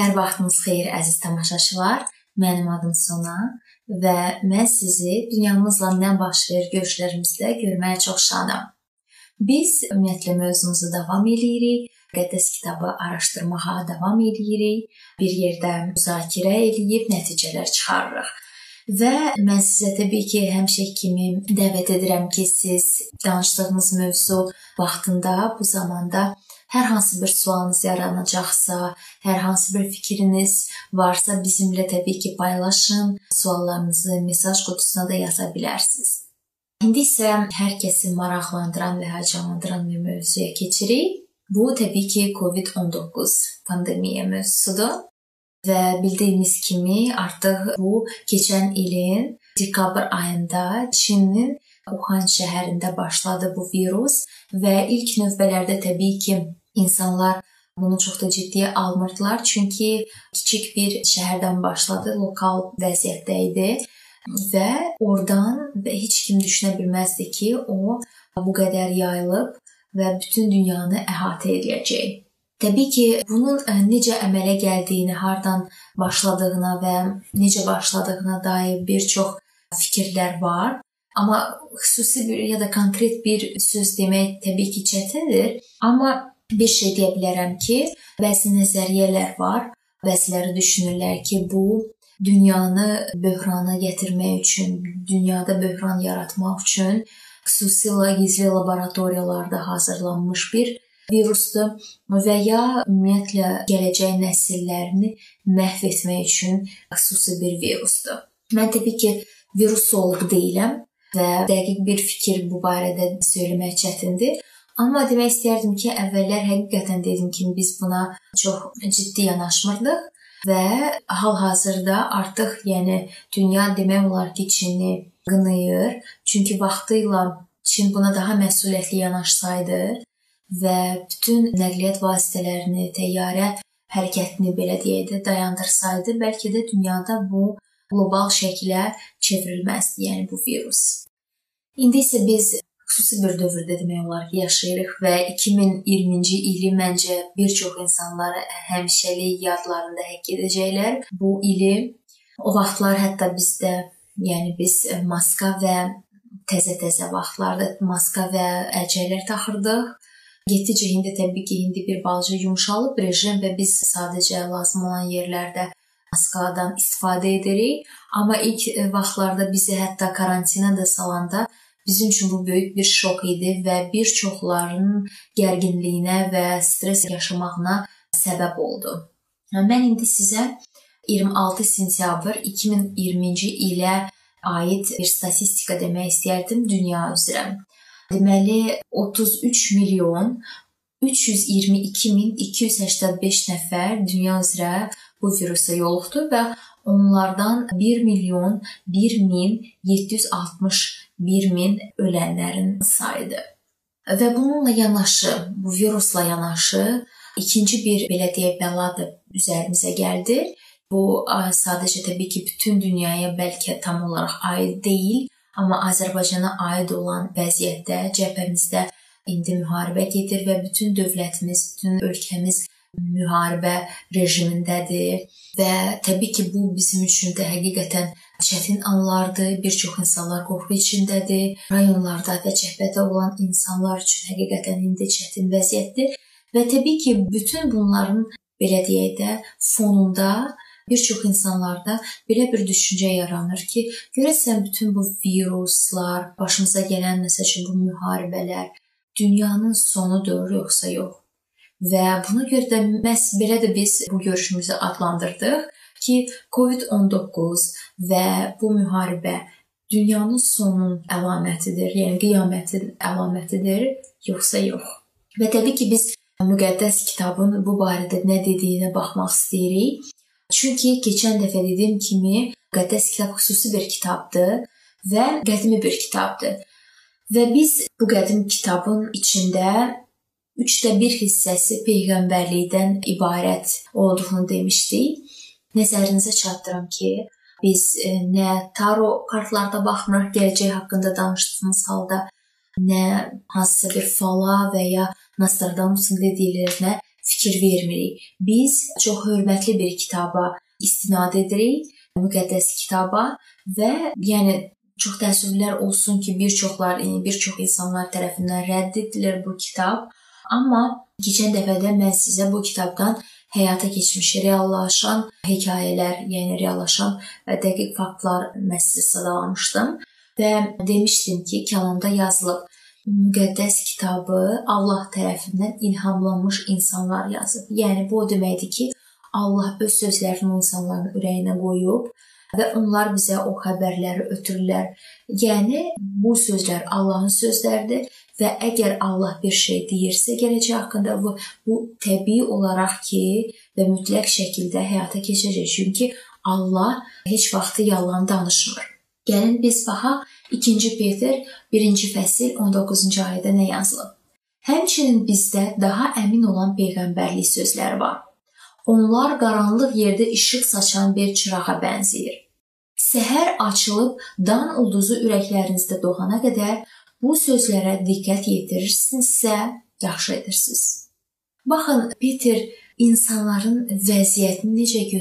Hər vaxtınız xeyir əziz tamaşaçılar. Mənim adım Sona və mən sizi dünyamızla nə baş verir görüşlərimizdə görməyə çox şadam. Biz ümumiyyətlə mövzumuzu davam eləyirik. Müqəddəs kitabı araşdırmağa davam eləyirik. Bir yerdə müzakirə eləyib nəticələr çıxarırıq. Və mən sizə təbii ki, həmişə kimi dəvət edirəm ki, siz danışdığınız mövzu vaxtında, bu zamanda Hər hansı bir sualınız yaranacaqsa, hər hansı bir fikriniz varsa bizimlə təbii ki, paylaşın. Suallarınızı mesaj qutusuna da yaza bilərsiniz. İndi isə hər kəsi maraqlandıran və həyəcanlandıran bir mövzuya keçirik. Bu təbii ki, COVID-19 pandemiya mövzusudur. Və bildiyimiz kimi artıq bu keçən ilin dekabr ayında Çinin Wuhan şəhərində başladı bu virus və ilk növbələrdə təbii ki, İnsanlar bunu çox da ciddiyə almırdılar, çünki kiçik bir şəhərdən başladı, lokal vəziyyətdə idi və oradan heç kim düşünə bilməzdi ki, o bu qədər yayılıb və bütün dünyanı əhatə edəcək. Təbii ki, bunun e, necə əmələ gəldiyini, hardan başladığına və necə başladığına dair bir çox fikirlər var. Amma xüsusi bir ya da konkret bir söz demək təbii ki, çətindir. Amma bir şey deyə bilərəm ki, bəzi nəzəriyyələr var. Bəziləri düşünürlər ki, bu dünyanı böhrana gətirmək üçün, dünyada böhran yaratmaq üçün xüsusilə gizli laboratoriyalarda hazırlanmış bir virusdur və ya ümumiyyətlə gələcək nəsillərini məhv etmək üçün xüsusi bir virusdur. Mən təbii ki, virusoloq deyiləm və dəqiq bir fikir bu barədə söyləmək çətindir. Amma demək istərdim ki, əvvəllər həqiqətən dediyim kimi biz buna çox ciddi yanaşmırdıq və hal-hazırda artıq, yəni dünya demək olar ki, Çini qınayır. Çünki vaxtıyla Çin buna daha məsuliyyətli yanaşsaydı və bütün nəqliyyat vasitələrini, təyyarə hərəkətini belə deyək də dayandırsaydı, bəlkə də dünyada bu qlobal şəklə çevrilməzdi, yəni bu virus. İndi isə biz xüsusi bir dövrdə demək olar ki, yaşayırıq və 2020-ci ili məncə bir çox insanları həmişəlik yadlarında həkk edəcəklər. Bu ili o vaxtlar hətta bizdə, yəni biz maska və təzə-təzə vaxtlarda maska və əlcəklər taxırdıq. Getdikcə indi təbii ki, indi bir balaca yumşalıb rejim və biz sadəcə lazım olan yerlərdə maskadan istifadə edirik. Amma ilk vaxtlarda bizi hətta karantinə də salanda Bizim üçün bu böyük bir şok idi və bir çoxlarının gərginliyinə və stres yaşamağına səbəb oldu. Mən indi sizə 26 sentyabr 2020-ci ilə aid bir statistika demək istərdim dünya üzrə. Deməli 33 milyon 322 min 285 nəfər dünya üzrə bu virusa yoluxdu və onlardan 1 milyon 1 min 760 1 min ölənlərin sayıdır. Və bununla yanaşı, bu virusla yanaşı ikinci bir belə deyək bəla da üzərimizə gəldi. Bu sadəcə təbii ki, bütün dünyaya bəlkə tam olaraq aid deyil, amma Azərbaycana aid olan vəziyyətdə cəbhəmizdə indi müharibə gedir və bütün dövlətimiz, bütün ölkəmiz müharibə rejimindədir və təbii ki, bu bizim üçün də həqiqətən çətin anlardır. Bir çox insanlar qorxu içindədir. Rayonlarda və cəbhədə olan insanlar üçün həqiqətən indi çətin vəziyyətdir və təbii ki, bütün bunların belə deyək də fonunda bir çox insanlarda belə bir düşüncə yaranır ki, görəsən bütün bu viruslar, başımıza gələn məsələn bu müharibələr dünyanın sonudur yoxsa yox? Və buna görə də məhz belə də biz bu görüşümüzü adlandırdıq ki, COVID-19 və bu müharibə dünyanın sonunun əlamətidir, yəni qiyamətin əlamətidir, yoxsa yox. Və təbii ki, biz müqəddəs kitabın bu barədə nə dediyinə baxmaq istəyirik. Çünki keçən dəfə dediyim kimi, müqəddəs kitab xüsusi bir kitabdır və qədimi bir kitabdır. Və biz bu qədim kitabın içində üçdə bir hissəsi peyğəmbərlikdən ibarət olduğunu demişdik. Nəzərinizə çatdırım ki, biz e, nə taro kartlarda baxmırıq gələcək haqqında danışdığımız halda, nə hansısa bir fala və ya Nostradamusun dediklərinə fikir vermirik. Biz çox hörmətli bir kitaba istinad edirik, müqəddəs kitaba və yəni çox təəssüflər olsun ki, bir çoxlar, bir çox insanlar tərəfindən rədd edilir bu kitab. Amma keçən dəfədə mən sizə bu kitabdan həyata keçmiş, reallaşan hekayələr, yəni reallaşan dəqiq faktlar məsələ sadalamışdım və demişdim ki, kəlanda yazılıb müqəddəs kitabı Allah tərəfindən ilhamlanmış insanlar yazıb. Yəni bu o deməkdir ki, Allah öz sözlərini insanların ürəyinə qoyub və onlar bizə o xəbərləri ötürürlər. Yəni bu sözlər Allahın sözləridir və əgər Allah bir şey deyirsə gələcək haqqında bu, bu təbii olaraq ki və mütləq şəkildə həyata keçəcək. Çünki Allah heç vaxt yalan danışmır. Gəlin biz baxaq 2 Peter 1-ci fəsil 19-cu ayədə nə yazılıb? Həmçinin bizdə daha əmin olan peyğəmbərlik sözləri var. Onlar qaranlıq yerdə işıq saçan bir çırağa bənzəyir. Səhər açılıb dan ulduzu ürəklərinizdə doğana qədər bu sözlərə diqqət yetirirsinizsə, yaxşı edirsiniz. Baxın, Peter insanların vəziyyətini necə görür?